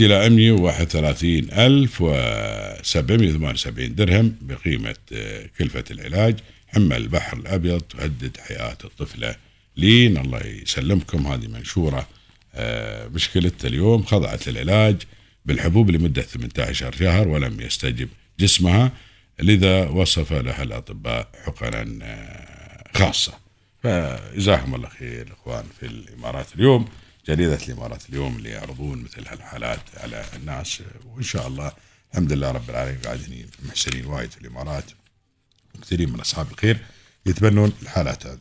إلى 131778 درهم بقيمة آه، كلفة العلاج. حمى البحر الأبيض تهدد حياة الطفلة. لين الله يسلمكم هذه منشورة آه، مشكلة اليوم خضعت للعلاج بالحبوب لمدة 18 شهر ولم يستجب جسمها لذا وصف لها الأطباء حقنا آه، خاصة. فجزاهم الله خير الإخوان في الإمارات اليوم. جريدة الإمارات. اليوم اللي يعرضون مثل هالحالات على الناس وإن شاء الله الحمد لله رب العالمين قاعدين محسنين وايد في الإمارات كثيرين من أصحاب الخير يتبنون الحالات هذه.